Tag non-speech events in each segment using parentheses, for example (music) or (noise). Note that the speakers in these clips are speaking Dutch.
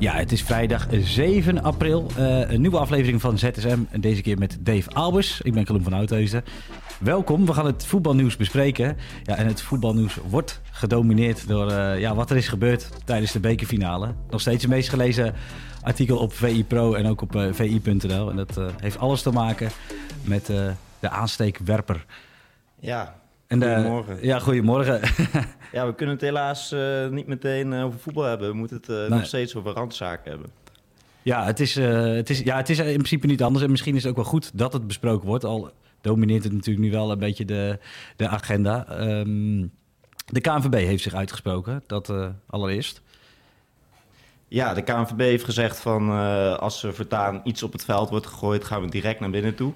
Ja, het is vrijdag 7 april. Uh, een nieuwe aflevering van ZSM. En deze keer met Dave Albers. Ik ben Colum van Oudheusden. Welkom, we gaan het voetbalnieuws bespreken. Ja, en het voetbalnieuws wordt gedomineerd door uh, ja, wat er is gebeurd tijdens de bekerfinale. Nog steeds het meest gelezen artikel op VI Pro en ook op uh, vi.nl. En dat heeft alles te maken met de aansteekwerper. Ja, en goedemorgen. Ja, goedemorgen. (laughs) ja, we kunnen het helaas uh, niet meteen uh, over voetbal hebben. We moeten het uh, nog steeds over randzaken hebben. Ja het, is, het is, ja, het is in principe niet anders. En misschien is het ook wel goed dat het besproken wordt. Al domineert het natuurlijk nu wel een beetje de, de agenda. Um, de KNVB heeft zich uitgesproken, dat allereerst. Ja, de KNVB heeft gezegd van als er voortaan iets op het veld wordt gegooid, gaan we direct naar binnen toe.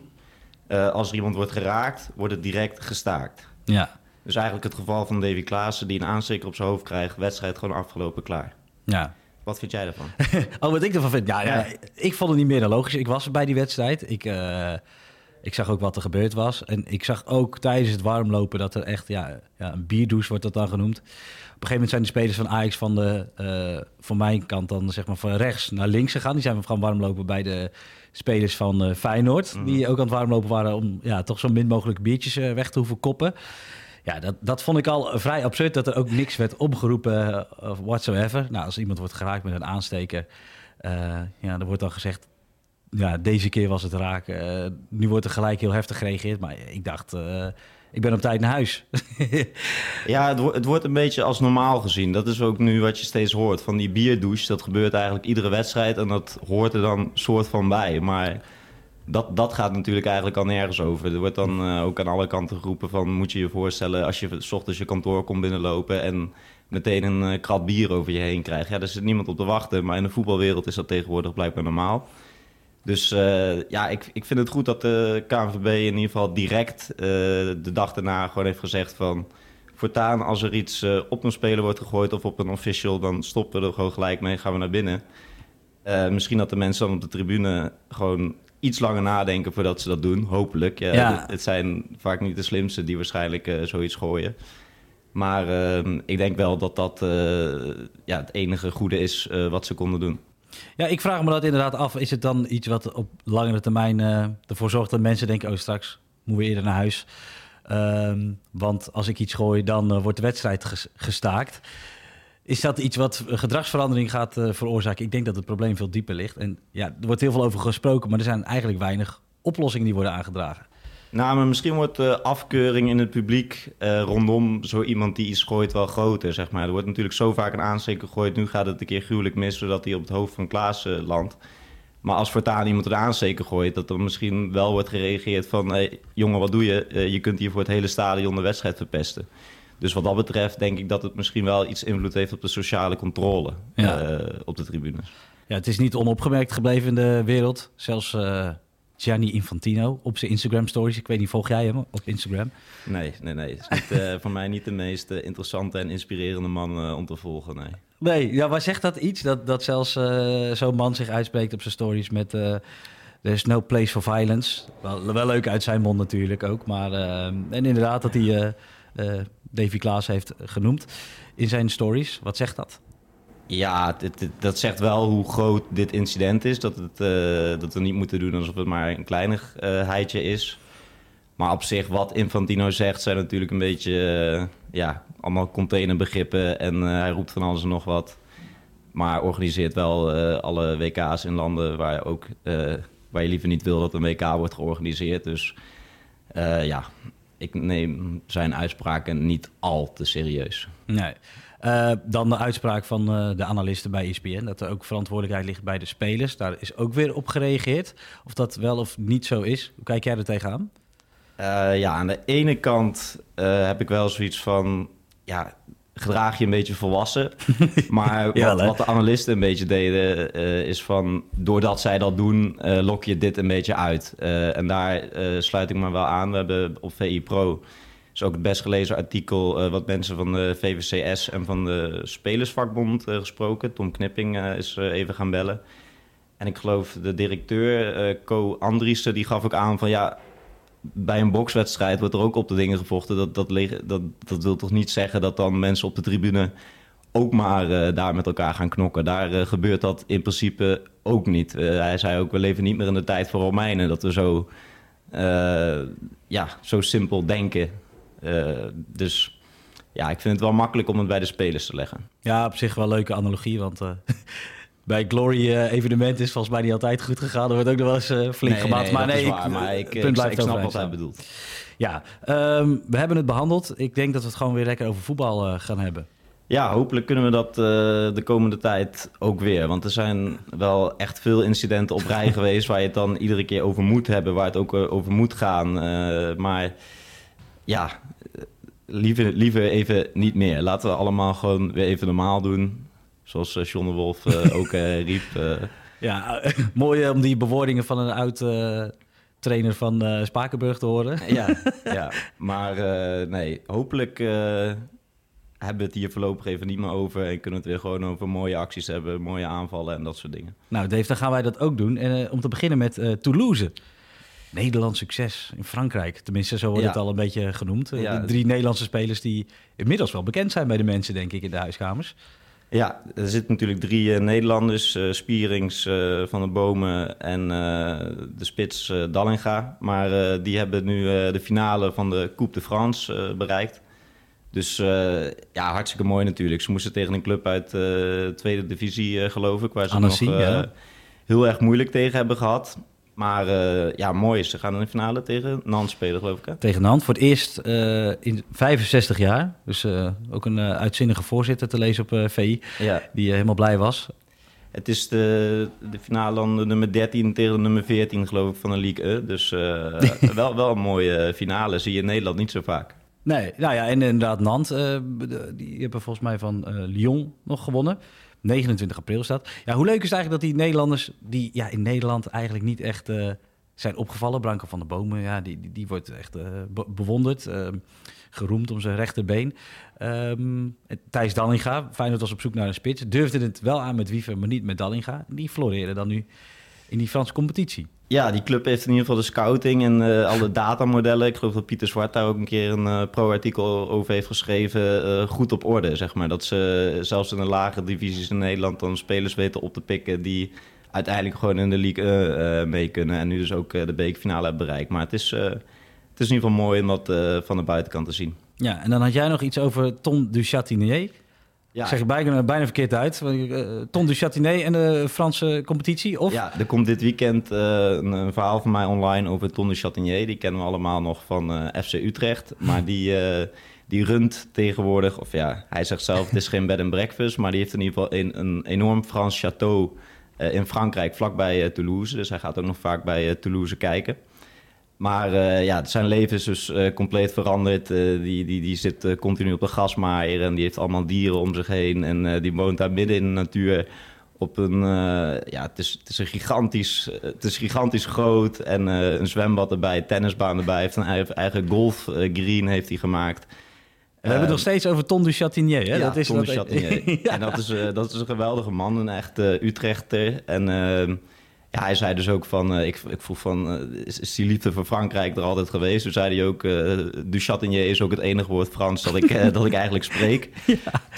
als er iemand wordt geraakt, wordt het direct gestaakt. Ja. Dus eigenlijk het geval van Davy Klaassen die een aansteker op zijn hoofd krijgt, wedstrijd gewoon afgelopen, klaar. Ja. Wat vind jij daarvan? (laughs) oh, wat ik ervan vind? Ja, ja, ik vond het niet meer dan logisch. Ik was bij die wedstrijd. Ik, uh, ik zag ook wat er gebeurd was. En ik zag ook tijdens het warmlopen dat er echt ja, ja, een bierdouche wordt dat dan genoemd. Op een gegeven moment zijn de spelers van Ajax van, de, uh, van mijn kant dan zeg maar van rechts naar links gegaan. Die zijn we gaan warmlopen bij de spelers van uh, Feyenoord. Mm. Die ook aan het warmlopen waren om ja, toch zo min mogelijk biertjes weg te hoeven koppen. Ja, dat, dat vond ik al vrij absurd dat er ook niks werd opgeroepen of whatsoever. Nou, als iemand wordt geraakt met een aansteker, ja, dan wordt dan gezegd, ja, deze keer was het raak. Uh, nu wordt er gelijk heel heftig gereageerd, maar ik dacht, uh, ik ben op tijd naar huis. (laughs) ja, het, het, wordt een beetje als normaal gezien. Dat is ook nu wat je steeds hoort van die bierdouche. Dat gebeurt eigenlijk iedere wedstrijd en dat hoort er dan soort van bij. Maar dat, dat gaat natuurlijk eigenlijk al nergens over. Er wordt dan uh, ook aan alle kanten geroepen van... moet je je voorstellen als je s ochtends je kantoor komt binnenlopen... en meteen een krat bier over je heen krijgt. Ja, daar zit niemand op te wachten. Maar in de voetbalwereld is dat tegenwoordig blijkbaar normaal. Dus uh, ja, ik, ik vind het goed dat de KNVB in ieder geval direct de dag daarna gewoon heeft gezegd van... voortaan als er iets op een speler wordt gegooid of op een official... dan stoppen we er gewoon gelijk mee gaan we naar binnen. misschien dat de mensen dan op de tribune gewoon iets langer nadenken voordat ze dat doen, hopelijk. Ja, Het, zijn vaak niet de slimste die waarschijnlijk zoiets gooien. Maar uh, ik denk wel dat dat ja, het enige goede is wat ze konden doen. Ja, ik vraag me dat inderdaad af. Is het dan iets wat op langere termijn ervoor zorgt dat mensen denken... oh, straks moeten we eerder naar huis. Ehm, want als ik iets gooi, dan wordt de wedstrijd gestaakt. Is dat iets wat gedragsverandering gaat uh, veroorzaken? Ik denk dat het probleem veel dieper ligt. En ja, er wordt heel veel over gesproken, maar er zijn eigenlijk weinig oplossingen die worden aangedragen. Nou, maar misschien wordt de afkeuring in het publiek uh, rondom zo iemand die iets gooit wel groter, zeg maar. Er wordt natuurlijk zo vaak een aansteker gegooid. Nu gaat het een keer gruwelijk mis, zodat hij op het hoofd van Klaas uh, landt. Maar als voortaan iemand een aansteker gooit, dat er misschien wel wordt gereageerd van... Hey, jongen, wat doe je? je kunt hier voor het hele stadion de wedstrijd verpesten. Dus wat dat betreft denk ik dat het misschien wel iets invloed heeft op de sociale controle uh, op de tribunes. Ja, het is niet onopgemerkt gebleven in de wereld. Zelfs uh, Gianni Infantino op zijn Instagram stories. Ik weet niet, volg jij hem op Instagram? Nee, nee, nee. Het is niet, uh, voor mij niet de meest interessante en inspirerende man om te volgen, nee. Nee, ja, maar zegt dat iets? Dat, dat zelfs zo'n man zich uitspreekt op zijn stories met... There's no place for violence. Wel, wel leuk uit zijn mond natuurlijk ook. Maar, en inderdaad dat hij Davy Klaas heeft genoemd in zijn stories. Wat zegt dat? Ja, dat zegt wel hoe groot dit incident is. Dat, het, uh, dat we niet moeten doen alsof het maar een kleinigheidje is. Maar op zich, wat Infantino zegt, zijn natuurlijk een beetje... Uh, ja, allemaal containerbegrippen en hij roept van alles en nog wat. Maar organiseert wel alle WK's in landen waar, ook, waar je liever niet wil dat een WK wordt georganiseerd. Dus ja, ik neem zijn uitspraken niet al te serieus. Nee. Uh, dan de uitspraak van uh, de analisten bij ESPN, dat er ook verantwoordelijkheid ligt bij de spelers. Daar is ook weer op gereageerd. Of dat wel of niet zo is. Hoe kijk jij er tegenaan? Uh, ja, aan de ene kant heb ik wel zoiets van... Ja, gedraag je een beetje volwassen. (laughs) Maar wat, wat, de analisten een beetje deden, uh, is van doordat zij dat doen, uh, lok je dit een beetje uit. Uh, en daar sluit ik me wel aan. We hebben op VI Pro is ook het best gelezen artikel wat mensen van de VVCS en van de Spelersvakbond gesproken. Tom Knipping is even gaan bellen. En ik geloof de directeur, Co Andriessen, die gaf ook aan van ja, bij een bokswedstrijd wordt er ook op de dingen gevochten. Dat, dat, dat, dat wil toch niet zeggen dat dan mensen op de tribune ook maar daar met elkaar gaan knokken. Daar gebeurt dat in principe ook niet. hij zei ook, we leven niet meer in de tijd van Romeinen, dat we zo, ja, zo simpel denken. Dus ja, ik vind het wel makkelijk om het bij de spelers te leggen. Ja, op zich wel een leuke analogie, want (laughs) bij Glory uh, evenement is volgens mij niet altijd goed gegaan. Er wordt ook nog wel eens flink nee, gemaakt. maar nee, ik, maar ik, punt ik, ik snap wat hij bedoelt. Ja, um, we hebben het behandeld. Ik denk dat we het gewoon weer lekker over voetbal uh, gaan hebben. Ja, hopelijk kunnen we dat de komende tijd ook weer. Want er zijn wel echt veel incidenten op rij (laughs) geweest... waar je het dan iedere keer over moet hebben, waar het ook over moet gaan. maar ja, liever, liever even niet meer. Laten we allemaal gewoon weer even normaal doen Zoals uh, John de Wolf uh, (laughs) ook uh, riep. Ja, (laughs) mooi om die bewoordingen van een oud trainer van Spakenburg te horen. (laughs) ja, ja, maar nee, hopelijk hebben we het hier voorlopig even niet meer over. En kunnen we het weer gewoon over mooie acties hebben, mooie aanvallen en dat soort dingen. Nou, Dave, dan gaan wij dat ook doen. En om te beginnen met Toulouse. Nederlands succes in Frankrijk. Tenminste, zo wordt het al een beetje genoemd. Ja. drie Nederlandse spelers die inmiddels wel bekend zijn bij de mensen, denk ik, in de huiskamers. Ja, er zitten natuurlijk drie uh, Nederlanders. Uh, Spierings, uh, Van de Bomen en de spits Dallinga. Maar die hebben nu de finale van de Coupe de France bereikt. Dus ja, hartstikke mooi natuurlijk. Ze moesten tegen een club uit de tweede divisie, geloof ik... waar ze Annecy, nog heel erg moeilijk tegen hebben gehad. Maar uh, ja, mooi is. Ze gaan in de finale tegen Nant spelen, geloof ik. Hè? Tegen Nant. Voor het eerst uh, in 65 jaar. Dus uh, ook een uitzinnige voorzitter te lezen op VI. Ja. Die helemaal blij was. Het is de, de finale dan de nummer 13 tegen de nummer 14, geloof ik, van de League E. Dus (laughs) wel, wel een mooie finale. Zie je in Nederland niet zo vaak. Nee, nou ja, en inderdaad Nant. die hebben volgens mij van Lyon nog gewonnen. 29 april staat. Ja, hoe leuk is eigenlijk dat die Nederlanders, die ja, in Nederland eigenlijk niet echt uh, zijn opgevallen. Branko van de Bomen, ja, die, die, die wordt echt uh, bewonderd. Uh, geroemd om zijn rechterbeen. Um, Thijs Dallinga, Feyenoord was op zoek naar een spits. Durfde het wel aan met Wiever, maar niet met Dallinga. Die floreren dan nu in die Franse competitie. Ja, die club heeft in ieder geval de scouting en uh, alle (laughs) datamodellen. Ik geloof dat Pieter Zwart daar ook een keer een uh, pro-artikel over heeft geschreven. Uh, goed op orde, zeg maar. Dat ze zelfs in de lagere divisies in Nederland dan spelers weten op te pikken die uiteindelijk gewoon in de league mee kunnen. En nu dus ook de bekerfinale hebben bereikt. Maar het is, het is in ieder geval mooi om dat van de buitenkant te zien. Ja, en dan had jij nog iets over Tom Duchatinier. Ja. Zeg je bijna, bijna verkeerd uit. Uh, Ton du Châtinet en de Franse competitie? Of? Ja, er komt dit weekend uh, een, een, verhaal van mij online over Ton du Châtinet. Die kennen we allemaal nog van uh, FC Utrecht. (laughs) Maar die, die runt tegenwoordig, of ja, hij zegt zelf het is geen bed and breakfast. Maar die heeft in ieder geval een, een enorm Frans château in Frankrijk, vlakbij Toulouse. Dus hij gaat ook nog vaak bij Toulouse kijken. Maar uh, ja, zijn leven is dus uh, compleet veranderd. Uh, die, die, die zit continu op de gasmaaier en die heeft allemaal dieren om zich heen. En die woont daar midden in de natuur op een... ja, het is, het is een gigantisch... Het is gigantisch groot en een zwembad erbij, tennisbaan erbij. Hij heeft een eigen, golfgreen heeft hij gemaakt. We hebben het nog steeds over Ton du Chatinier, hè? Ja, dat is Ton du Chatinier. (laughs) ja. En dat is, dat is een geweldige man, een echte Utrechter. En ehm, ja, hij zei dus ook van, uh, ik, ik vroeg van, uh, is, die liefde voor Frankrijk er altijd geweest? Toen zei hij ook, uh, du Chatinier is ook het enige woord Frans dat ik, dat ik eigenlijk spreek. (laughs)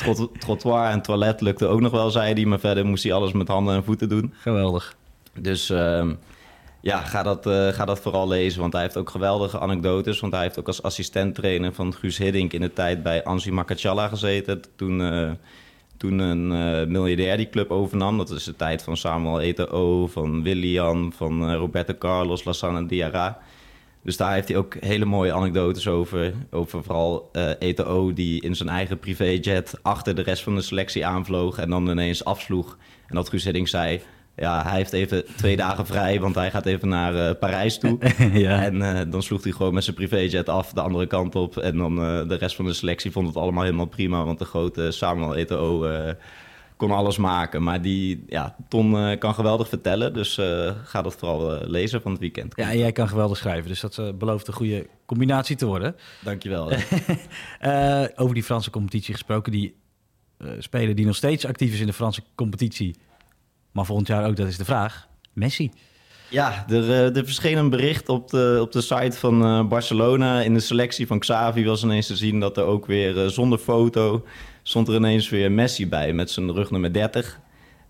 Ja. trottoir en toilet lukte ook nog wel, zei hij, maar verder moest hij alles met handen en voeten doen. Geweldig. Dus ehm, ja, ga dat, ga dat vooral lezen, want hij heeft ook geweldige anekdotes. Want hij heeft ook als assistent trainer van Guus Hiddink in de tijd bij Anzi Makachala gezeten. Toen toen een uh, miljardair die club overnam. Dat is de tijd van Samuel Eto'o, van Willian, van uh, Roberto Carlos, Lassana Diarra. Dus daar heeft hij ook hele mooie anekdotes over. Over vooral uh, Eto'o die in zijn eigen privéjet achter de rest van de selectie aanvloog en dan ineens afsloeg. En dat Guus Hiddink zei, ja, hij heeft even twee dagen vrij, want hij gaat even naar uh, Parijs toe. (laughs) ja. En uh, dan sloeg hij gewoon met zijn privéjet af de andere kant op. En dan uh, de rest van de selectie vond het allemaal helemaal prima, want de grote Samuel Eto'o kon alles maken. Maar die, ja, Ton kan geweldig vertellen, dus ga dat vooral lezen van het weekend. Ja, en jij kan geweldig schrijven, dus dat belooft een goede combinatie te worden. Dankjewel. (laughs) over die Franse competitie gesproken, die speler die nog steeds actief is in de Franse competitie maar volgend jaar ook, dat is de vraag. Messi. Ja, er, uh, er verscheen een bericht op de, op de site van uh, Barcelona. In de selectie van Xavi was ineens te zien dat er ook weer uh, zonder foto... stond er ineens weer Messi bij met zijn rugnummer 30.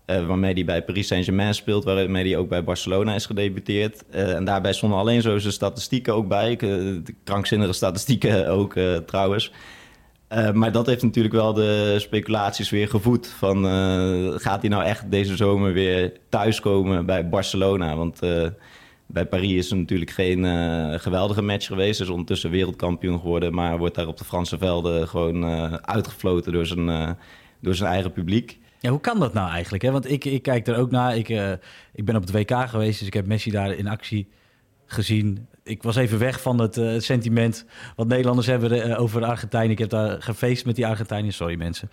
waarmee hij bij Paris Saint-Germain speelt, waarmee hij ook bij Barcelona is gedebuteerd. en daarbij stonden alleen zo zijn statistieken ook bij. de krankzinnige statistieken (laughs) ook trouwens. Uh, maar dat heeft natuurlijk wel de speculaties weer gevoed. Van, uh, gaat hij nou echt deze zomer weer thuiskomen bij Barcelona? Want uh, bij Paris is er natuurlijk geen geweldige match geweest. Is ondertussen wereldkampioen geworden. Maar wordt daar op de Franse velden gewoon uitgefloten door zijn, door zijn eigen publiek. Ja, hoe kan dat nou eigenlijk? Hè? Want ik, ik kijk er ook naar. Ik, ik ben op het WK geweest, dus ik heb Messi daar in actie gezien ik was even weg van het uh, sentiment wat Nederlanders hebben uh, over Argentinië. Ik heb daar gefeest met die Argentiniërs, sorry mensen.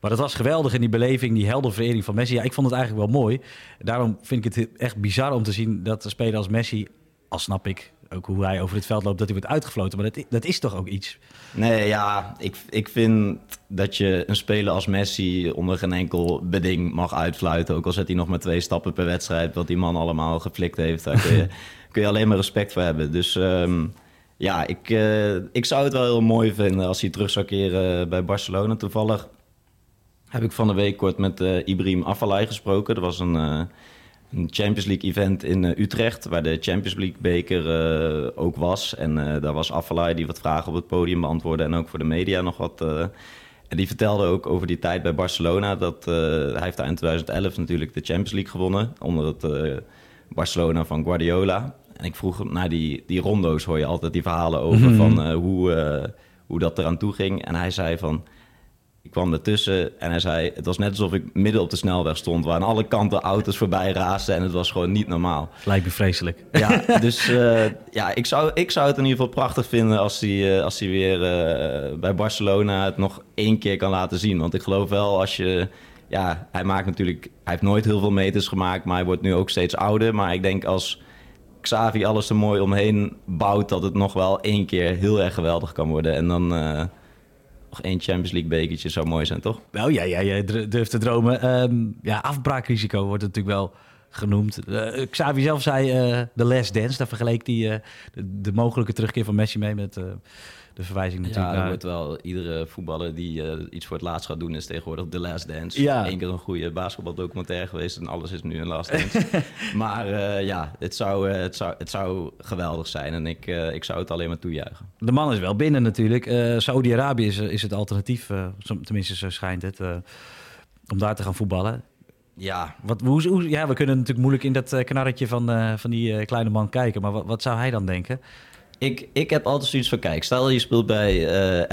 Maar dat was geweldig in die beleving, die helderverering van Messi. Ja, ik vond het eigenlijk wel mooi. Daarom vind ik het echt bizar om te zien dat de speler als Messi, al snap ik ook hoe hij over het veld loopt, dat hij wordt uitgefloten. Maar dat, dat is toch ook iets? Nee, ja, ik, ik vind dat je een speler als Messi onder geen enkel beding mag uitfluiten. Ook al zet hij nog maar twee stappen per wedstrijd, wat die man allemaal geflikt heeft. Daar kun je, (laughs) kun je alleen maar respect voor hebben. Dus um, ja, ik, uh, ik zou het wel heel mooi vinden als hij terug zou keren bij Barcelona. Toevallig heb ik van de week kort met uh, Ibrahim Afellay gesproken. Er was een, uh, een Champions League event in Utrecht, waar de Champions League beker ook was. En daar was Afellay die wat vragen op het podium beantwoordde en ook voor de media nog wat... En die vertelde ook over die tijd bij Barcelona. Dat, hij heeft daar in 2011 natuurlijk de Champions League gewonnen. Onder het Barcelona van Guardiola. En ik vroeg naar die, die rondo's, hoor je altijd die verhalen over mhm. van hoe, hoe dat eraan toe ging. En hij zei van, ik kwam ertussen en hij zei, het was net alsof ik midden op de snelweg stond, waar aan alle kanten auto's voorbij raasden en het was gewoon niet normaal. Lijkt me vreselijk. Ja, (laughs) dus uh, ja, ik zou, ik zou het in ieder geval prachtig vinden als hij, als hij weer bij Barcelona het nog één keer kan laten zien. Want ik geloof wel als je ja, hij maakt natuurlijk, hij heeft nooit heel veel meters gemaakt, maar hij wordt nu ook steeds ouder. Maar ik denk als Xavi alles er mooi omheen bouwt, dat het nog wel één keer heel erg geweldig kan worden. En dan uh, nog één Champions League bekertje zou mooi zijn, toch? Wel, ja, ja, jij durft te dromen. Um, ja, afbraakrisico wordt natuurlijk wel genoemd. Uh, Xavi zelf zei uh, The Last Dance. Daar vergeleek hij de, de, mogelijke terugkeer van Messi mee met de verwijzing natuurlijk. Ja, wordt wel iedere voetballer die uh, iets voor het laatst gaat doen, is tegenwoordig The Last Dance. Ja. Eén keer een goede basketbaldocumentaire geweest en alles is nu een Last Dance. (laughs) maar uh, ja, het zou, uh, het, zou, het zou geweldig zijn en ik, ik zou het alleen maar toejuichen. De man is wel binnen natuurlijk. Saudi-Arabië is, is het alternatief, tenminste zo schijnt het, om daar te gaan voetballen. Ja. Wat, hoe, hoe, ja, we kunnen natuurlijk moeilijk in dat knarretje van, van die kleine man kijken, maar wat, wat zou hij dan denken? Ik, ik heb altijd zoiets van, kijk, stel je speelt bij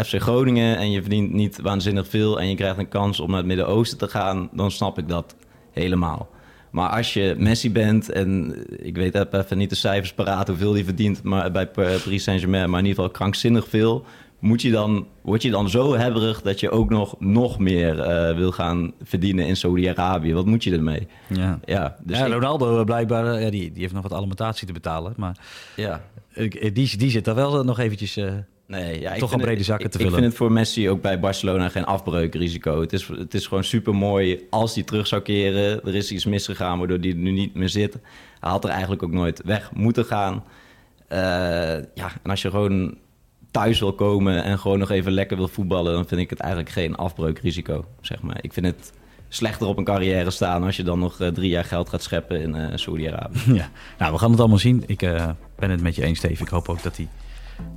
FC Groningen en je verdient niet waanzinnig veel en je krijgt een kans om naar het Midden-Oosten te gaan, dan snap ik dat helemaal. Maar als je Messi bent en ik weet even niet de cijfers paraat hoeveel hij verdient maar bij Paris Saint-Germain, maar in ieder geval krankzinnig veel, moet je dan, word je dan zo hebberig dat je ook nog, nog meer uh, wil gaan verdienen in Saudi-Arabië? Wat moet je ermee? Ja, ja, dus ja Ronaldo blijkbaar, ja, die, die heeft nog wat alimentatie te betalen, maar ja. Die, die zit daar wel nog eventjes... Uh, nee, ja, toch een brede zakken te vullen. Ik vind het voor Messi ook bij Barcelona geen afbreukrisico. Het is, het is gewoon super mooi als hij terug zou keren. Er is iets misgegaan waardoor hij er nu niet meer zit. Hij had er eigenlijk ook nooit weg moeten gaan. Uh, ja, en als je gewoon thuis wil komen en gewoon nog even lekker wil voetballen, dan vind ik het eigenlijk geen afbreukrisico. Zeg maar. Ik vind het slechter op een carrière staan als je dan nog uh, drie jaar geld gaat scheppen in uh, Saudi-Arabië. (laughs) Ja, nou, we gaan het allemaal zien. Ik uh, ben het met je eens, Steve. Ik hoop ook dat hij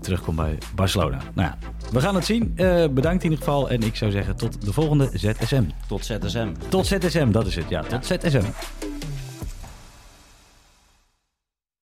terugkomt bij Barcelona. Nou ja, we gaan het zien. bedankt in ieder geval. En ik zou zeggen tot de volgende ZSM. Tot ZSM. Tot ZSM, dat is het. Ja, tot ZSM.